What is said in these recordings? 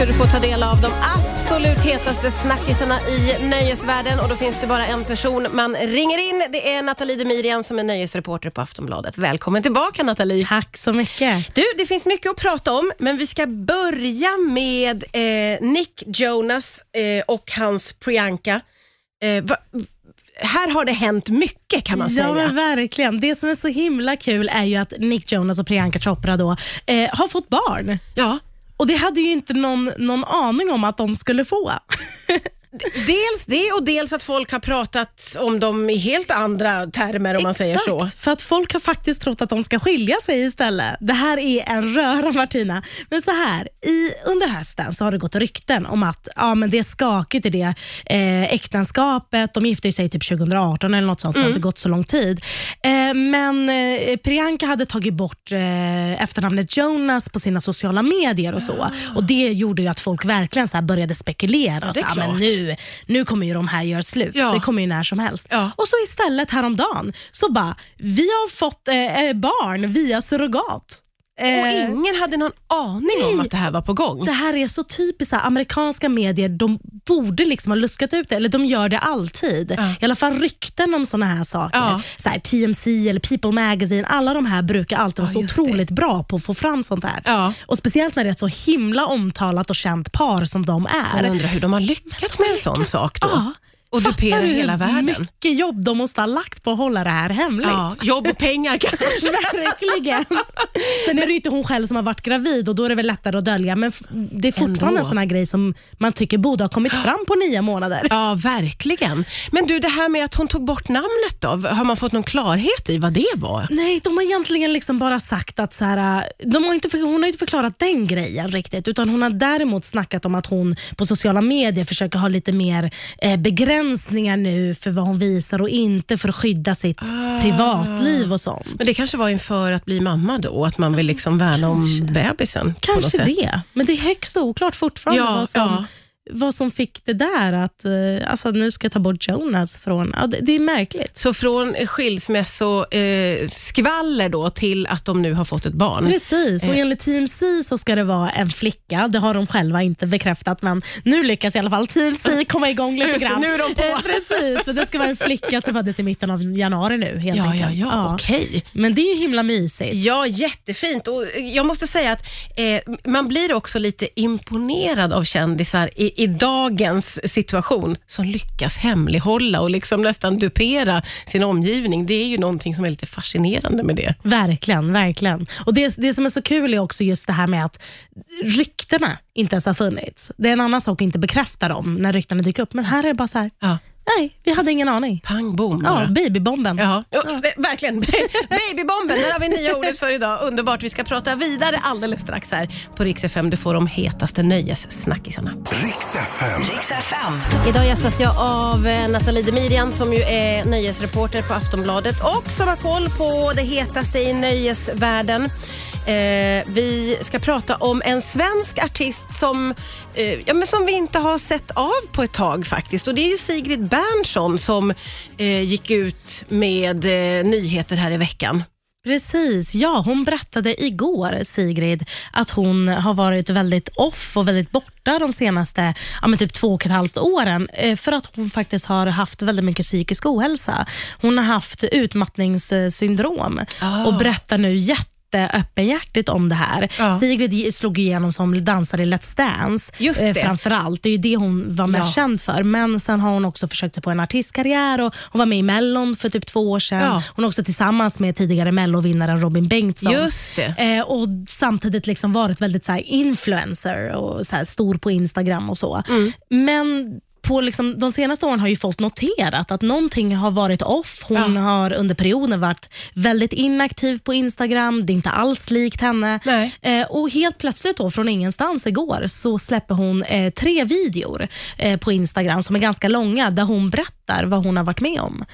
ska du få ta del av de absolut hetaste snackisarna i nöjesvärlden och då finns det bara en person man ringer in. Det är Nathalie Demirian som är nöjesreporter på Aftonbladet. Välkommen tillbaka Nathalie. Tack så mycket. Du, det finns mycket att prata om, men vi ska börja med eh, Nick Jonas eh, och hans Priyanka. Eh, va, här har det hänt mycket kan man Ja, säga. men verkligen. Det som är så himla kul är ju att Nick Jonas och Priyanka Chopra då, eh, har fått barn. Ja. Och Det hade ju inte någon, någon aning om att de skulle få. Dels det och dels att folk har pratat om dem i helt andra termer om man säger så. För att folk har faktiskt trott att de ska skilja sig istället. Det här är en röra Martina. Men så här, i, under hösten så har det gått rykten om att ja, men det är skakigt i det eh, äktenskapet. De gifte sig typ 2018 eller något sånt, så det har inte gått så lång tid. Eh, men eh, Priyanka hade tagit bort eh, efternamnet Jonas på sina sociala medier och så. Och Det gjorde ju att folk verkligen så började spekulera. det är så, men klart. Nu, nu kommer ju de här göra slut. Ja. Det kommer ju när som helst. Ja. Och så istället häromdagen så bara, vi har fått eh, eh, barn via surrogat. Och Eh, ingen hade någon aning om att det här var på gång. det här är så typiskt amerikanska medier, de borde liksom ha luskat ut det, eller de gör det alltid. Ja. I alla fall rykten om såna här saker. Ja. Så här, TMC eller People Magazine, alla de här brukar alltid vara Ja, så just det. otroligt bra på att få fram sånt här. Ja. Och Speciellt när det är ett så himla omtalat och känt par som de är. Jag undrar hur de har lyckats med en sån sak då. Och Fattar du hur mycket jobb de måste ha lagt på att hålla det här hemligt? Ja, jobb och pengar kanske. Verkligen. Sen är det ju inte hon själv som har varit gravid och då är det väl lättare att dölja. Men det är fortfarande Ändå. en sån här grej som man tycker borde ha kommit fram på nio månader. Ja, verkligen. Men du, det här med att hon tog bort namnet då, har man fått någon klarhet i vad det var? Nej, de har egentligen liksom bara sagt att så här, de har inte, hon har inte förklarat den grejen riktigt. Utan Hon har däremot snackat om att hon på sociala medier försöker ha lite mer eh, begränsningar nu för vad hon visar och inte för att skydda sitt privatliv och sånt. Men det kanske var inför att bli mamma då, att man vill liksom värna om bebisen. Kanske sätt. det, men det är högst oklart fortfarande Ja, vad, som, ja. Vad som fick det där att eh, alltså, nu ska jag ta bort Jonas från... Ja, det, det är märkligt. Så från skilsmässoskvaller eh, då till att de nu har fått ett barn. Precis, och Eh. enligt Team C så ska det vara en flicka. Det har de själva inte bekräftat, men nu lyckas i alla fall Team C komma igång lite grann. nu är de på. Eh, Precis, för det ska vara en flicka som föddes i mitten av januari nu. Helt Ja, ja, enkelt. ja, okej. Men det är ju himla mysigt. Ja, jättefint. Och jag måste säga att eh, man blir också lite imponerad av kändisar i, i dagens situation som lyckas hemlighålla och liksom nästan dupera sin omgivning. Det är ju någonting som är lite fascinerande med det. Verkligen, verkligen. Och det, det som är så kul är också just det här med att ryktena inte ens har funnits. Det är en annan sak att inte bekräfta dem när ryktena dyker upp, men här är det bara så här, Ja. Nej, vi hade ingen aning. Pang bom Ja, babybomben. Ja, ja. det- verkligen. Babybomben, där har vi nya ordet för idag. Underbart. Vi ska prata vidare alldeles strax här på Rix FM. Du får de hetaste nöjessnackisarna. Riks FM. Riks FM. Idag gästas jag av eh, Nathalie Demirian som ju är nöjesreporter på Aftonbladet och som har koll på det hetaste i nöjesvärlden. Eh, vi ska prata om en svensk artist som, eh, ja, men som vi inte har sett av på ett tag faktiskt. Och Det är ju Sigrid Bernson som eh, gick ut med eh, nyheter här i veckan. Precis, ja hon berättade igår, Sigrid, att hon har varit väldigt off och väldigt borta de senaste ja, typ två och ett halvt åren eh, för att hon faktiskt har haft väldigt mycket psykisk ohälsa. Hon har haft utmattningssyndrom Ah. och berättar nu jätte öppenhjärtigt om det här. Ja. Sigrid slog igenom som dansare i Let's Dance Just eh, det. framför allt. Det är ju det hon var mest Ja. känd för. Men sen har hon också försökt sig på en artistkarriär och hon var med i Mellon för typ två år sedan. Ja. Hon har också tillsammans med tidigare Mellovinnaren Robin Bengtsson. Just. Eh, och samtidigt liksom varit väldigt så här, influencer och så stor på Instagram och så. Mm. Men på liksom, de senaste åren har ju folk noterat att någonting har varit off. Hon Ja. har under perioden varit väldigt inaktiv på Instagram. Det är inte alls likt henne. Eh, och Helt plötsligt då, från ingenstans igår så släpper hon eh, tre videor eh, på Instagram som är ganska långa där hon berättar vad hon har varit med om.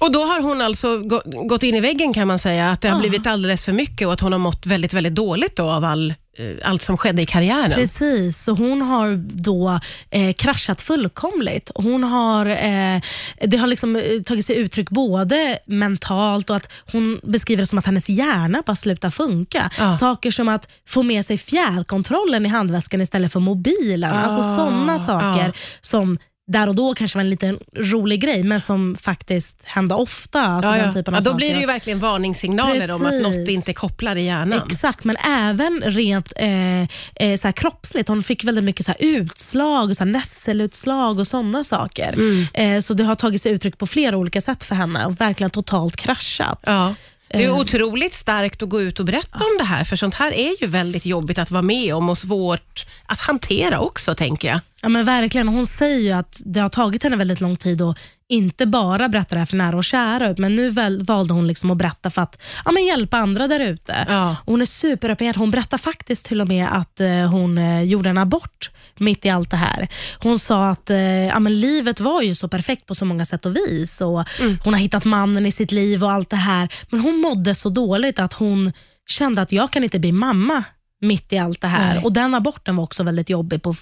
Och då har hon alltså gå, gått in i väggen kan man säga, att det har Ja. blivit alldeles för mycket och att hon har mått väldigt, väldigt dåligt då av all, eh, allt som skedde i karriären. Precis, så hon har då eh, kraschat fullkomligt. Hon har, eh, det har liksom eh, tagit sig uttryck både mentalt och att hon beskriver det som att hennes hjärna bara slutar funka. Ja. Saker som att få med sig fjärrkontrollen i handväskan istället för mobilen. Alltså Ah, sådana saker ja. som där och då kanske var en liten rolig grej, men som faktiskt hände ofta. Alltså Ja, den typen av Ja, då saker. blir det ju verkligen varningssignaler om att Precis. något inte kopplar i hjärnan. Exakt, men även rent eh, eh, så kroppsligt. Hon fick väldigt mycket så utslag, så här nässelutslag och sådana saker. Mm. Eh, så det har tagit sig uttryck på flera olika sätt för henne och verkligen totalt kraschat. Ja. Det är Eh. otroligt starkt att gå ut och berätta om det här, för sånt här är ju väldigt jobbigt att vara med om och svårt att hantera också, tänker jag. Ja, men verkligen. Hon säger ju att det har tagit henne väldigt lång tid att inte bara berätta det här för nära och kära, men nu väl, valde hon liksom att berätta för att ja, men hjälpa andra där ute. Ja. Hon är superöppen. Hon berättar faktiskt till och med att eh, hon eh, gjorde en abort mitt i allt det här. Hon sa att eh, ja, men livet var ju så perfekt på så många sätt och vis. Och Hon har hittat mannen i sitt liv och allt det här. Men hon mådde så dåligt att hon kände att jag kan inte bli mamma mitt i allt det här. Nej. Och Den aborten var också väldigt jobbig på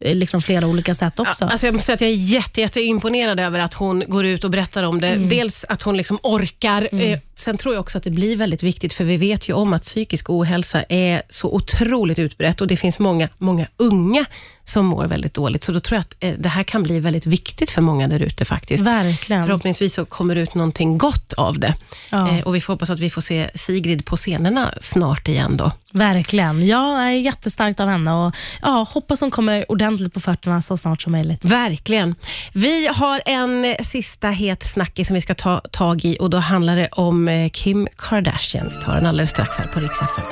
liksom flera olika sätt också. Ja, Alltså jag måste säga att jag är jätte, jätte imponerad över att hon går ut och berättar om det. Mm. Dels att hon liksom orkar. Eh, sen tror jag också att det blir väldigt viktigt, för vi vet ju om att psykisk ohälsa är så otroligt utbrett och det finns många, många unga som mår väldigt dåligt. Så då tror jag att eh, det här kan bli väldigt viktigt för många där ute faktiskt. Verkligen. Förhoppningsvis så kommer det ut någonting gott av det. Ja. Eh, och vi får hoppas att vi får se Sigrid på scenerna snart igen då. Verkligen. Ja, är jättestarkt av henne och ja, hoppas hon kommer ordentligt på fötterna så snart som möjligt. Verkligen. Vi har en sista het snackis som vi ska ta tag i och då handlar det om eh, Kim Kardashian. Vi tar den alldeles strax här på Rix FM.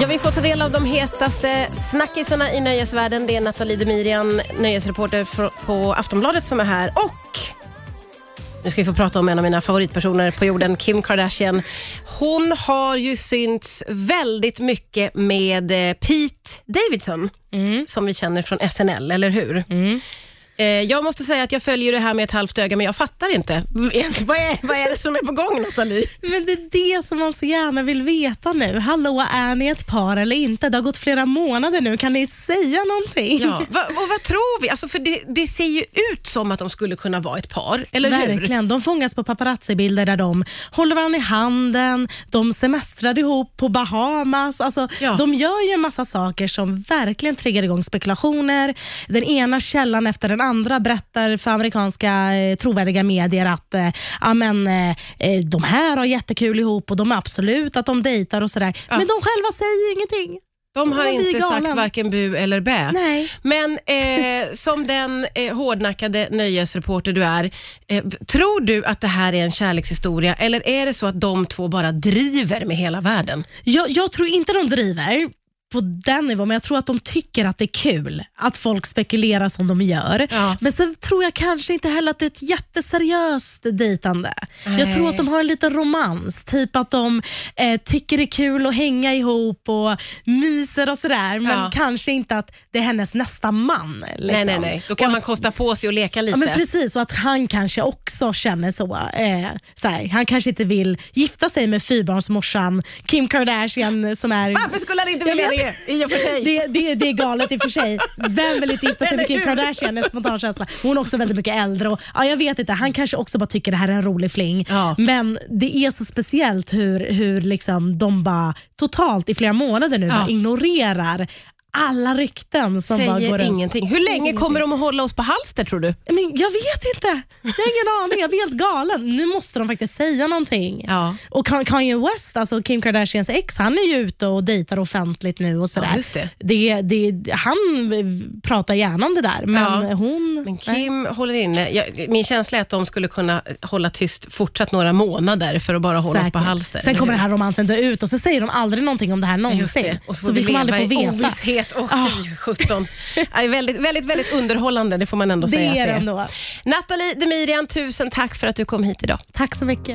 Ja, vi får ta del av de hetaste snackisarna i nöjesvärlden. Det är Nathalie Demirian, nöjesreporter på Aftonbladet som är här och nu ska vi få prata om en av mina favoritpersoner på jorden, Kim Kardashian. Hon har ju synts väldigt mycket med eh, Pete Davidson, som vi känner från SNL, eller hur? Eh, Jag måste säga att jag följer det här med ett halvt öga, men jag fattar inte. Vad är, vad är det som är på gång, Nathalie? Men det är det som man så gärna vill veta nu. Hallå, är ni ett par eller inte? Det har gått flera månader nu. Kan ni säga någonting? Ja, va, och vad tror vi? Alltså för det, det ser ju ut som att de skulle kunna vara ett par, eller hur? Verkligen. De fångas på paparazzi-bilder där de håller varandra i handen, de semestrar ihop på Bahamas. Alltså, Ja. De gör ju en massa saker som verkligen triggar igång spekulationer. Den ena källan efter den andra berättar för amerikanska eh, trovärdiga medier att eh, ja, men, eh, eh, de här har jättekul ihop och de är absolut att de dejtar och sådär. Men de själva säger ingenting. De har Ja, inte sagt varken bu eller bä. Nej. Men eh, som den eh, hårdnackade nöjesreporter du är, eh, tror du att det här är en kärlekshistoria eller är det så att de två bara driver med hela världen? Jag, jag tror inte de driver på den nivån, men jag tror att de tycker att det är kul att folk spekulerar som de gör. Ja. Men sen tror jag kanske inte heller att det är ett jätteseriöst dejtande. Nej. Jag tror att de har en liten romans, typ att de eh, tycker det är kul att hänga ihop och myser och sådär, men Ja. kanske inte att det är hennes nästa man. Liksom. Nej, nej, nej. Då kan Och man att- kosta på sig och leka lite. Ja, men precis, och att han kanske också känner så. Eh, så här, han kanske inte vill gifta sig med fyrbarnsmorsan Kim Kardashian som är... Varför skulle han inte vilja vet. Det i och för sig? Det, det, det är galet i och för sig. Vem vill inte gifta sig med Kim? Kardashian? är spontan känsla. Hon är också väldigt mycket äldre. Och, ja, jag vet inte, Han kanske också bara tycker det här är en rolig fling. Ja. Men det är så speciellt hur, hur liksom de bara totalt i flera månader nu Ja. ignorerar alla rykten som bara går Säger runt. ingenting. Hur Säger länge kommer de att hålla oss på halster tror du? Men jag vet inte. Jag har ingen aning. Jag blir helt galen. Nu måste de faktiskt säga någonting. Ja. Och Kan- Kanye West, alltså Kim Kardashians ex, han är ju ute och dejtar offentligt nu och sådär. Ja, just det. Det, det, han pratar gärna om det där, men Ja. hon... Men nej. Kim håller inne. Jag, min känsla är att de skulle kunna hålla tyst fortsatt några månader för att bara hålla oss på Säkert. halster. Sen kommer den här romansen dö ut och så säger de aldrig någonting om det här någonsin. det. Och så, så, vi kommer aldrig få veta. Ah. fy sjutton. Det är väldigt, väldigt, väldigt underhållande, det får man ändå Det säga är att det det är. ändå. Nathalie Demirian, tusen tack för att du kom hit idag. Tack så mycket.